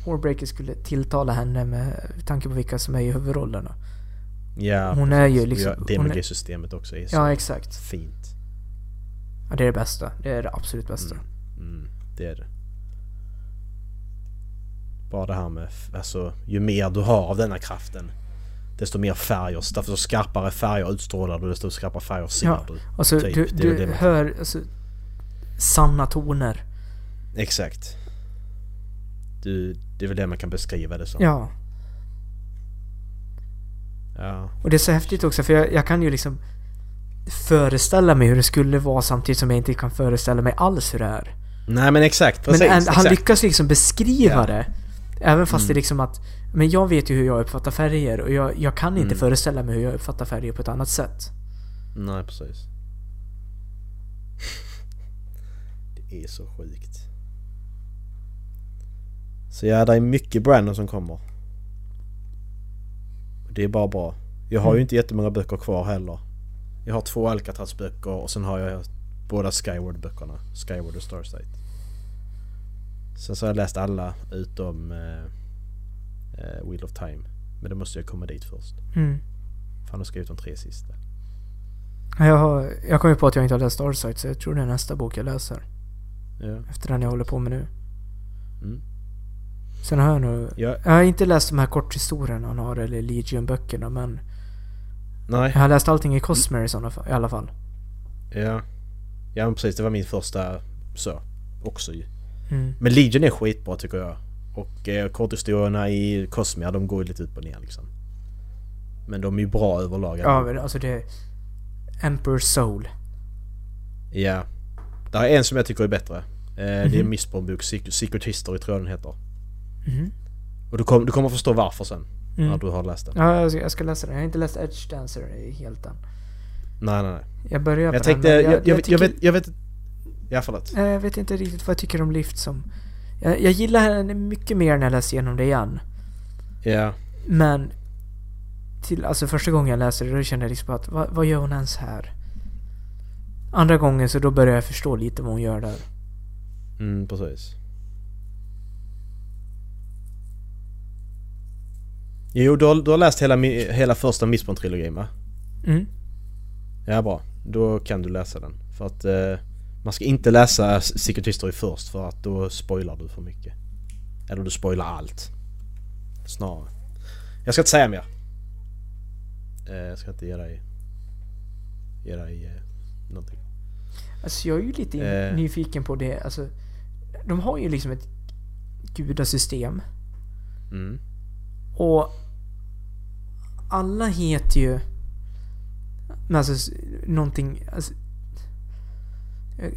Warbreaker skulle tilltala henne med tanke på vilka som är i huvudrollerna. Ja, Hon är ju precis. liksom- Ja, det magisystemet också är så Ja, exakt. fint. Ja, det är det bästa. Det är det absolut bästa. Mm. Mm, det är det. Bara det här med, alltså ju mer du har av denna kraften desto mer färger, desto skarpare färger utstrålar du, desto skarpare färger ser Ja, du. Alltså, Typ, du, det du det man- hör alltså, sanna toner. Exakt. Du, det är väl det man kan beskriva det som. Ja. Ja. Och det är så häftigt också för jag, jag kan ju liksom föreställa mig hur det skulle vara samtidigt som jag inte kan föreställa mig alls hur det är. Nej men exakt, men en, han exakt. lyckas liksom beskriva Ja. det. Även fast Mm. det är liksom att Men jag vet ju hur jag uppfattar färger och jag, jag kan inte Mm. föreställa mig hur jag uppfattar färger på ett annat sätt. Nej precis. Det är så sjukt. Så ja, det är mycket Brandon som kommer. Det är bara bra. Jag har ju Mm. inte jättemånga böcker kvar heller. Jag har två Alcatraz-böcker och sen har jag båda Skyward-böckerna. Skyward och Starsight. Sen så har jag läst alla utom eh, eh, Wheel of Time. Men då måste jag komma dit först. Mm. För han har skrivit de tre sista. Ja, Jag, har, jag kom ju på att jag inte har läst Starsight så jag tror det är nästa bok jag läser. Ja. Efter den jag håller på med nu. Mm. Sen har jag nog... Ja, Jag har inte läst de här korthistorierna han har eller Legion-böckerna men nej. jag har läst allting i Cosmere i, sådana, i alla fall. Ja. Ja men precis, det var min första så. Också ju. Mm. Men Legion är skitbra tycker jag. Och eh, korthistorierna i Cosmia de går ju lite upp och ner liksom. Men de är ju bra överlag. Ja men alltså det... Emperor Soul. Ja. Det är en som jag tycker är bättre. Eh, Det är en Mhm. Mistborn-bok, Secret History tror jag den heter. Mhm. Och du, kom, du kommer förstå varför sen. Mm. När du har läst den. Ja, jag ska, jag ska läsa den. Jag har inte läst Edge Dancer helt än. Nej nej nej. Jag börjar på Jag tänkte, den, jag, jag, jag, tycker- vet, jag vet... Ja förlåt. Nej, Jag vet inte riktigt vad jag tycker om Lift som... Jag, jag gillar henne mycket mer när jag läser igenom det igen. Ja. Men... Till, alltså första gången jag läste det då kände jag liksom att vad, vad gör hon ens här? Andra gången så då börjar jag förstå lite vad hon gör där. Mm, precis. Jo, du har, du har läst hela, hela första Mistborn-trilogin va? Mm. Ja, bra. Då kan du läsa den. För att eh, man ska inte läsa Secret History först för att då spoilar du för mycket. Eller du spoilar allt. Snarare. Jag ska inte säga mer. Eh, jag ska inte ge dig... Ge dig eh, någonting. Alltså jag är ju lite Eh. nyfiken på det. Alltså, de har ju liksom ett gudasystem. Mm. Och alla heter ju... Men alltså någonting... Alltså,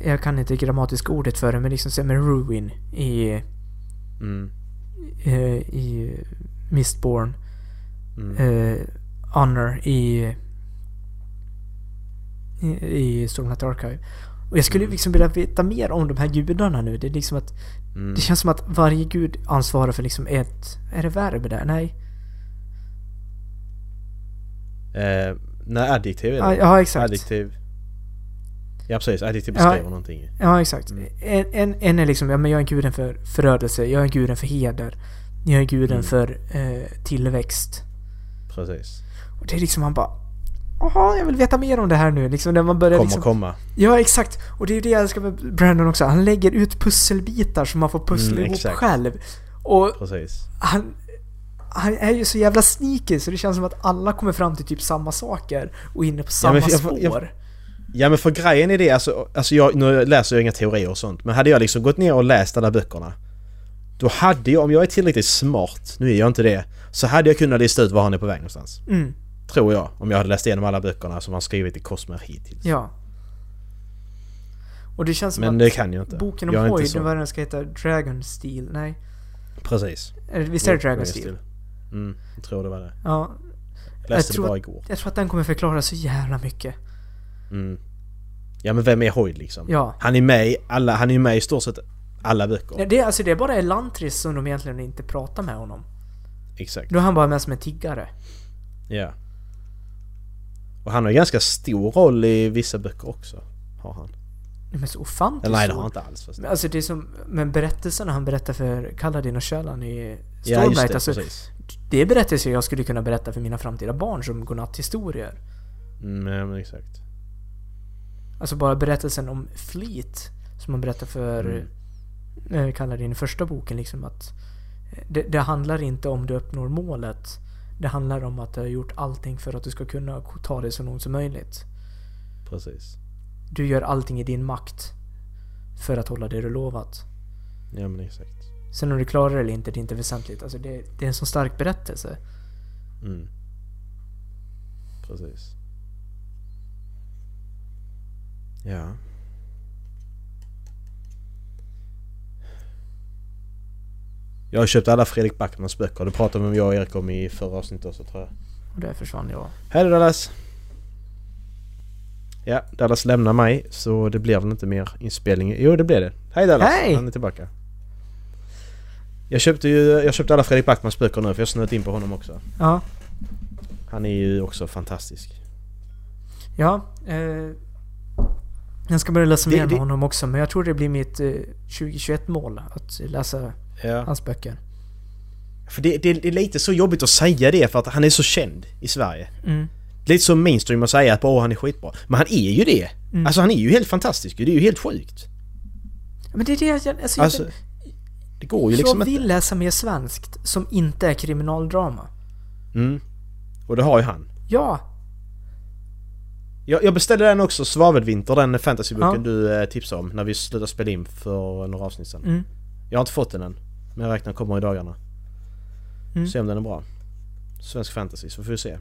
jag- kan inte grammatiska ordet för det men liksom som med Ruin i, Mm. eh, i Mistborn. Mm. Eh, Honor i, i, i Stormlight Archive. Och jag skulle Mm. liksom vilja veta mer om de här gudarna nu. Det är liksom att... Mm. Det känns som att varje gud ansvarar för liksom ett... Är det verb där? Nej. Eh, nej, adjektiv är Ja, det. ja exakt. Adjektiv. Ja precis, adjektiv Ja. beskriver någonting. Ja, exakt. Mm. En, en, en är liksom, ja men jag är guden för förödelse, jag är guden för heder. Jag är guden Mm. för eh, tillväxt. Precis. Och det är liksom, man bara... Jaha, jag vill veta mer om det här nu. Liksom när man börjar Kommer liksom... komma. Ja, exakt. Och det är ju det jag älskar med Brandon också. Han lägger ut pusselbitar som man får pussla Mm, ihop exakt. själv. Och Precis. han, han är ju så jävla sneaky så det känns som att alla kommer fram till typ samma saker och inne på samma men jag- spår. jag- Ja men för grejen är det, alltså, alltså jag, nu läser jag inga teorier och sånt, men hade jag liksom gått ner och läst alla böckerna Då hade jag, om jag är tillräckligt smart, nu är jag inte det, så hade jag kunnat lista ut var han är på väg någonstans. Mm, Tror jag, om jag hade läst igenom alla böckerna som han skrivit i Cosmer hittills. ja. Och det känns som Men att det kan jag inte. boken om jag Hoyd, vad den ska heta, Dragon Steel? Nej. Precis. Visst är det Dragon Steel. Mm, jag tror det var det. Ja. Jag läste tror det bara igår. Jag tror att den kommer förklara så jävla mycket. Mm. Ja men vem är Hoyd liksom? Ja. Han är med i alla, han är med i stort sett alla böcker. Ja, Det, alltså det är bara Elantris som de egentligen inte pratar med honom. Exakt. Då är han bara med som en tiggare. Ja. Och han har ganska stor roll i vissa böcker också. Har han. Men så ofantligt nej det har han inte alls. Men Alltså det är som, men berättelserna han berättar för Kaladin och Källan i Ja Stormlight, det, alltså, precis. det är berättelser jag skulle kunna berätta för mina framtida barn som godnatthistorier. Mm, ja, men exakt. Alltså bara berättelsen om Fleet, som han berättar för Mm. eh, Kaladin i första boken liksom att eh, det, det handlar inte om du uppnår målet. Det handlar om att du har gjort allting för att du ska kunna ta det så långt som möjligt. Precis. Du gör allting i din makt för att hålla det du lovat. Ja men exakt. Sen om du klarar det eller inte, det är inte väsentligt. Alltså det, det är en så stark berättelse. Mm. Precis. Ja. Jag har köpt alla Fredrik Backmans böcker. Det pratade om jag och Erik om i förra avsnittet också tror jag. Och där försvann jag. Hej då Dallas! Ja, Dallas lämnar mig så det blir väl inte mer inspelning. Jo det blir det. Hej Dallas! Hej! Han är tillbaka. Jag köpte ju jag köpte alla Fredrik Backmans böcker nu för jag har snöat in på honom också. Ja. Han är ju också fantastisk. Ja. Eh, jag ska börja läsa Det- mer med honom också, men jag tror det blir mitt eh, 2021-mål att läsa Ja. hans böcker. För det, det, det är lite så jobbigt att säga det för att han är så känd i Sverige. Mm. Det är lite så mainstream att säga att åh han är skitbra. Men han är ju det! Mm. Alltså han är ju helt fantastisk Det är ju helt sjukt. Men det är det jag... Alltså, Alltså, jag, det går ju jag liksom vill inte. läsa mer svenskt som inte är kriminaldrama. Mm. Och det har ju han. Ja. Jag, jag beställde den också, Svavelvinter, den fantasyboken Ja. du eh, tipsade om när vi slutade spela in för några avsnitt sedan. Mm. Jag har inte fått den än. Men jag räknar kommer i dagarna. Mm. Se om den är bra. Svensk fantasy, så får vi se.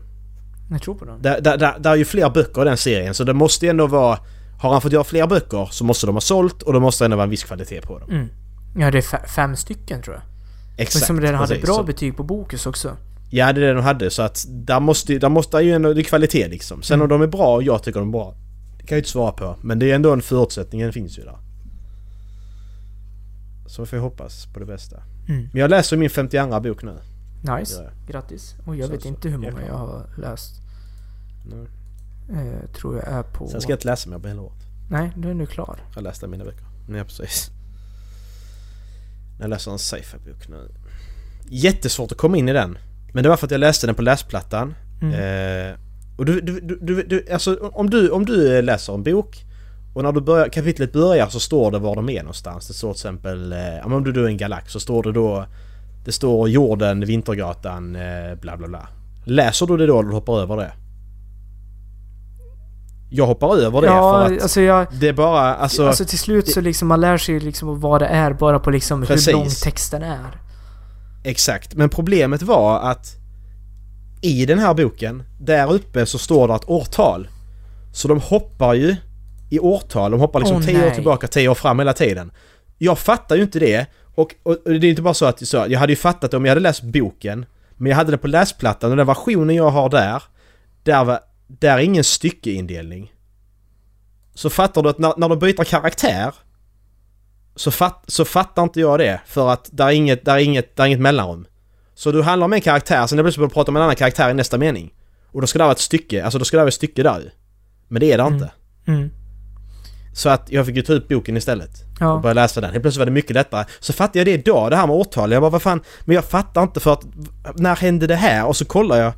Jag tror på den. Där, där, där, där är ju fler böcker i den serien så det måste ju ändå vara... Har han fått göra fler böcker så måste de ha sålt och då måste det ändå vara en viss kvalitet på dem. Mm. Ja, det är fe- fem stycken tror jag. Exakt. Men som redan hade bra Så- betyg på Bokus också. Ja det är det de hade så att där måste, där måste ju ändå... Det är kvalitet liksom. Sen Mm. om de är bra och jag tycker de är bra. Det kan jag ju inte svara på. Men det är ändå en förutsättning, den finns ju där. Så vi får hoppas på det bästa. Mm. Men jag läser min 52 bok nu. Nice. jag. Grattis. Och jag Så- vet så. inte hur många jag har läst. Eh, tror jag är på... Sen ska jag inte läsa mer på hela året. Nej, du är nu klar. Jag läste mina böcker. Ja precis. Jag läser en sci-fi-bok nu. Jättesvårt att komma in i den. Men det var för att jag läste den på läsplattan. Mm. Eh, och du, du, du, du, du, alltså om du, om du läser en bok och när du börjar, kapitlet börjar så står det var de är någonstans. Det står till exempel, eh, ja, om du då är en galax så står det då Det står jorden, Vintergatan, eh, bla bla bla. Läser du det då eller hoppar över det? Jag hoppar över det ja, för att alltså jag... det är bara, alltså... Alltså, till slut så liksom man lär sig ju liksom vad det är bara på liksom Precis. hur lång texten är. Exakt, men problemet var att i den här boken, där uppe så står det ett årtal. Så de hoppar ju i årtal, de hoppar liksom Åh, 10 år nej. tillbaka, 10 år fram hela tiden. Jag fattar ju inte det. Och, och, och det är inte bara så att så, jag hade ju fattat det om jag hade läst boken. Men jag hade det på läsplattan och den versionen jag har där, där, var, där är ingen styckeindelning. Så fattar du att när, när de byter karaktär så, fat, så fattar inte jag det för att där är inget, där är inget, där är inget mellanrum. Så du handlar om en karaktär, sen är det plötsligt att du prata om en annan karaktär i nästa mening. Och då ska det vara ett stycke, alltså då ska det vara ett stycke där ju. Men det är det Mm. inte. Mm. mm. Så att jag fick ju ta ut boken istället. Och Ja. börja läsa den. Helt plötsligt var det mycket lättare. Så fattade jag det idag, det här med årtal. Jag bara vad fan, men jag fattar inte för att när hände det här? Och så kollar jag.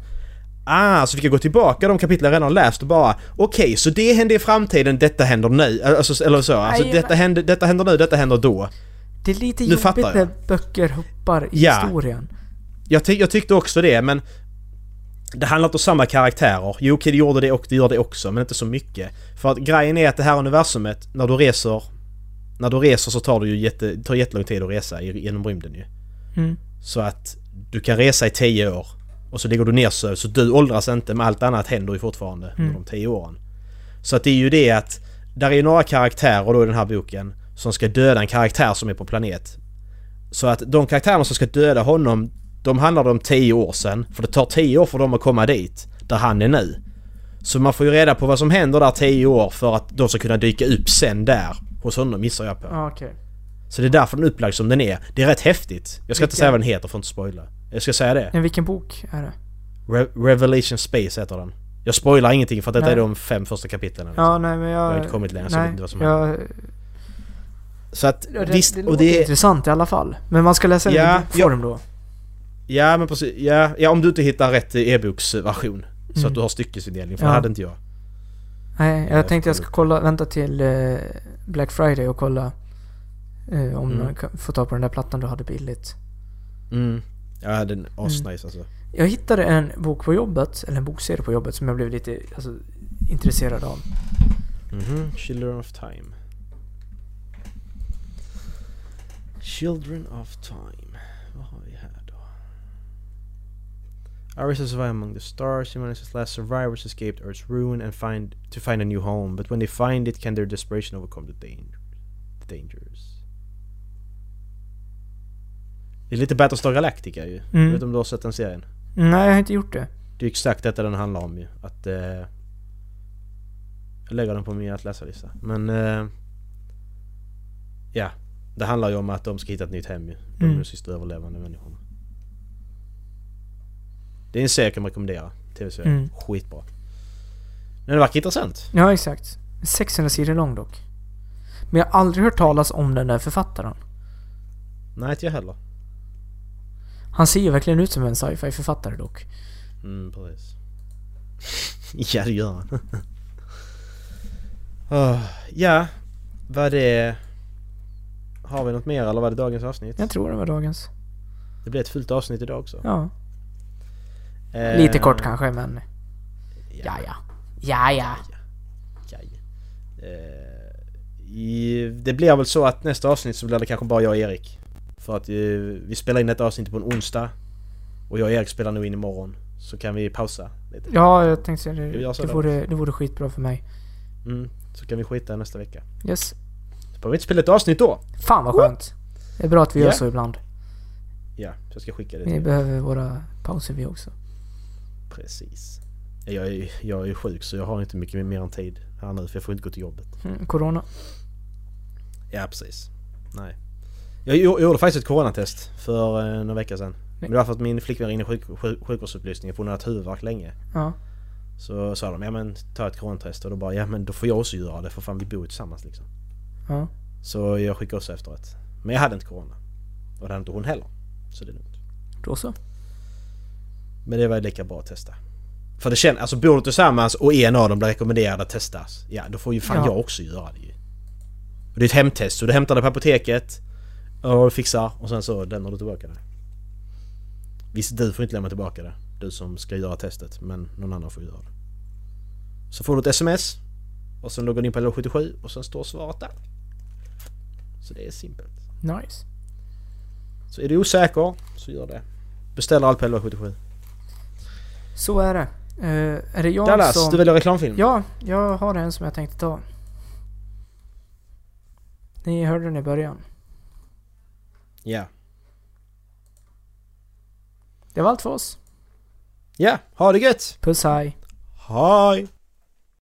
Ah, så fick jag gå tillbaka de kapitel jag redan har läst och bara Okej, så det hände i framtiden, detta händer nu. Alltså, eller så. Alltså, detta, händer, detta händer nu, detta händer då. Det är lite Nu jobbigt när böcker hoppar i Ja. historien. Jag, ty- jag tyckte också det, men... Det handlar inte om samma karaktärer. Jo, okej, det gjorde det och det gör det också, men inte så mycket. För att grejen är att det här universumet, när du reser... När du reser så tar det ju jätte, tar jättelång tid att resa genom rymden ju. Mm. Så att du kan resa i 10 år. Och så ligger du nersövd så du åldras inte men allt annat händer ju fortfarande under de 10 åren. Så att det är ju det att där är ju några karaktärer då i den här boken som ska döda en karaktär som är på planet. Så att de karaktärerna som ska döda honom de handlade om 10 år sedan. För det tar 10 år för dem att komma dit. Där han är nu. Så man får ju reda på vad som händer där 10 år för att de ska kunna dyka upp sen där. Hos honom gissar jag på. Ja, okej. Så det är därför den är upplagd som den är. Det är rätt häftigt. Jag ska inte Vilken- säga vad den heter för att inte spoila. Jag ska säga det. Men vilken bok är det? Re- Revelation Space heter den. Jag spoilar ingenting för att detta Nej. är de fem första kapitlen. liksom. Ja, nej men jag... Jag har inte kommit längre, så jag vet inte vad som jag, Så att det, visst, det och låter det... intressant i alla fall. Men man ska läsa Ja, den i bokform då? Ja men precis. Ja, ja om du inte hittar rätt e-boksversion. Så Mm. att du har styckesindelning, för Ja. det hade inte jag. Nej, jag Jag tänkte jag ska kolla, vänta till eh, Black Friday och kolla eh, om Mm. man kan få tag på den där plattan du hade billigt. Mm. Ja den är Mm. asnice alltså. Jag hittade en bok på jobbet, eller en bokserie på jobbet som jag blev lite alltså, intresserad av. Mhm. Children of Time. Children of Time. Vad har vi här Iris has survived among the stars. Humanity's last survivors escaped Earth's ruin and find to find a new home. But when they find it can their desperation overcome the danger, the dangers. Det är lite Battlestar Galactica ju. Mm. Jag vet om du har sett den serien? Nej, jag har inte gjort det. Det är exakt detta den handlar om ju. Att... Eh, jag lägger den på min att läsa-lista. Men... Eh, ja. Det handlar ju om att de ska hitta ett nytt hem ju. De är Mm. de sista överlevande människorna. Det är en serie jag kan rekommendera. TV-serie. Mm. Skitbra. Men det verkar intressant. Ja, exakt. 600 sidor lång dock. Men jag har aldrig hört talas om den där författaren. Nej, inte jag heller. Han ser ju verkligen ut som en sci-fi författare dock. Mm, precis. ja, det gör han. Åh, ja, vad det... Har vi något mer eller var det dagens avsnitt? Jag tror det var dagens. Det blir ett fullt avsnitt idag också. Ja. Eh, Lite kort kanske, men... Ja, ja. Ja, ja. ja. Eh, i, det blir väl så att nästa avsnitt så blir det kanske bara jag och Erik. För att eh, vi spelar in ett avsnitt på en onsdag. Och jag och Erik spelar nog in imorgon. Så kan vi pausa lite. Ja, jag tänkte säga Vi det. gör Det då. vore, det vore skitbra för mig. Mm, så kan vi skita nästa vecka. Yes. Så behöver vi inte spela ett avsnitt då. Fan vad skönt. Det är bra att vi gör Ja. så ibland. Ja, så jag ska skicka det Vi till behöver våra pauser vi också. Precis. Jag är, jag är sjuk så jag har inte mycket mer än tid här nu för jag får inte gå till jobbet. Mm, corona. Ja, precis. Nej. Jag gjo- gjorde faktiskt ett coronatest för eh, några veckor sedan. Men det var för att min flickvän ringde sjuk, sjuk, sjukvårdsupplysningen för hon hade haft huvudvärk länge. Ja. Så sa de ja men ta ett coronatest och då bara ja men då får jag också göra det för fan vi bor ju tillsammans liksom. Ja. Så jag skickade också efteråt. Men jag hade inte corona. Och det hade inte hon heller. Så det är lugnt. Då så. Men det var lika bra att testa. För det känns, alltså bor du tillsammans och en av dem blir rekommenderad att testas. Ja då får ju fan Ja. jag också göra det ju. Och det är ett hemtest så du hämtar det på apoteket. Och fixar och sen så lämnar du tillbaka det. Visst du får inte lämna tillbaka det. Du som ska göra testet. Men någon annan får göra det. Så får du ett sms. Och sen loggar du in på 1177 och sen står svaret där. Så det är simpelt. Nice. Så är du osäker så gör det. Beställer allt på 1177. Så är det. Eh, är det jag Dallas, som... du väljer reklamfilm? Ja, jag har en som jag tänkte ta. Ni hörde den i början. Ja. Det var allt för oss. Ja, ha det gött! Puss hej. Hej!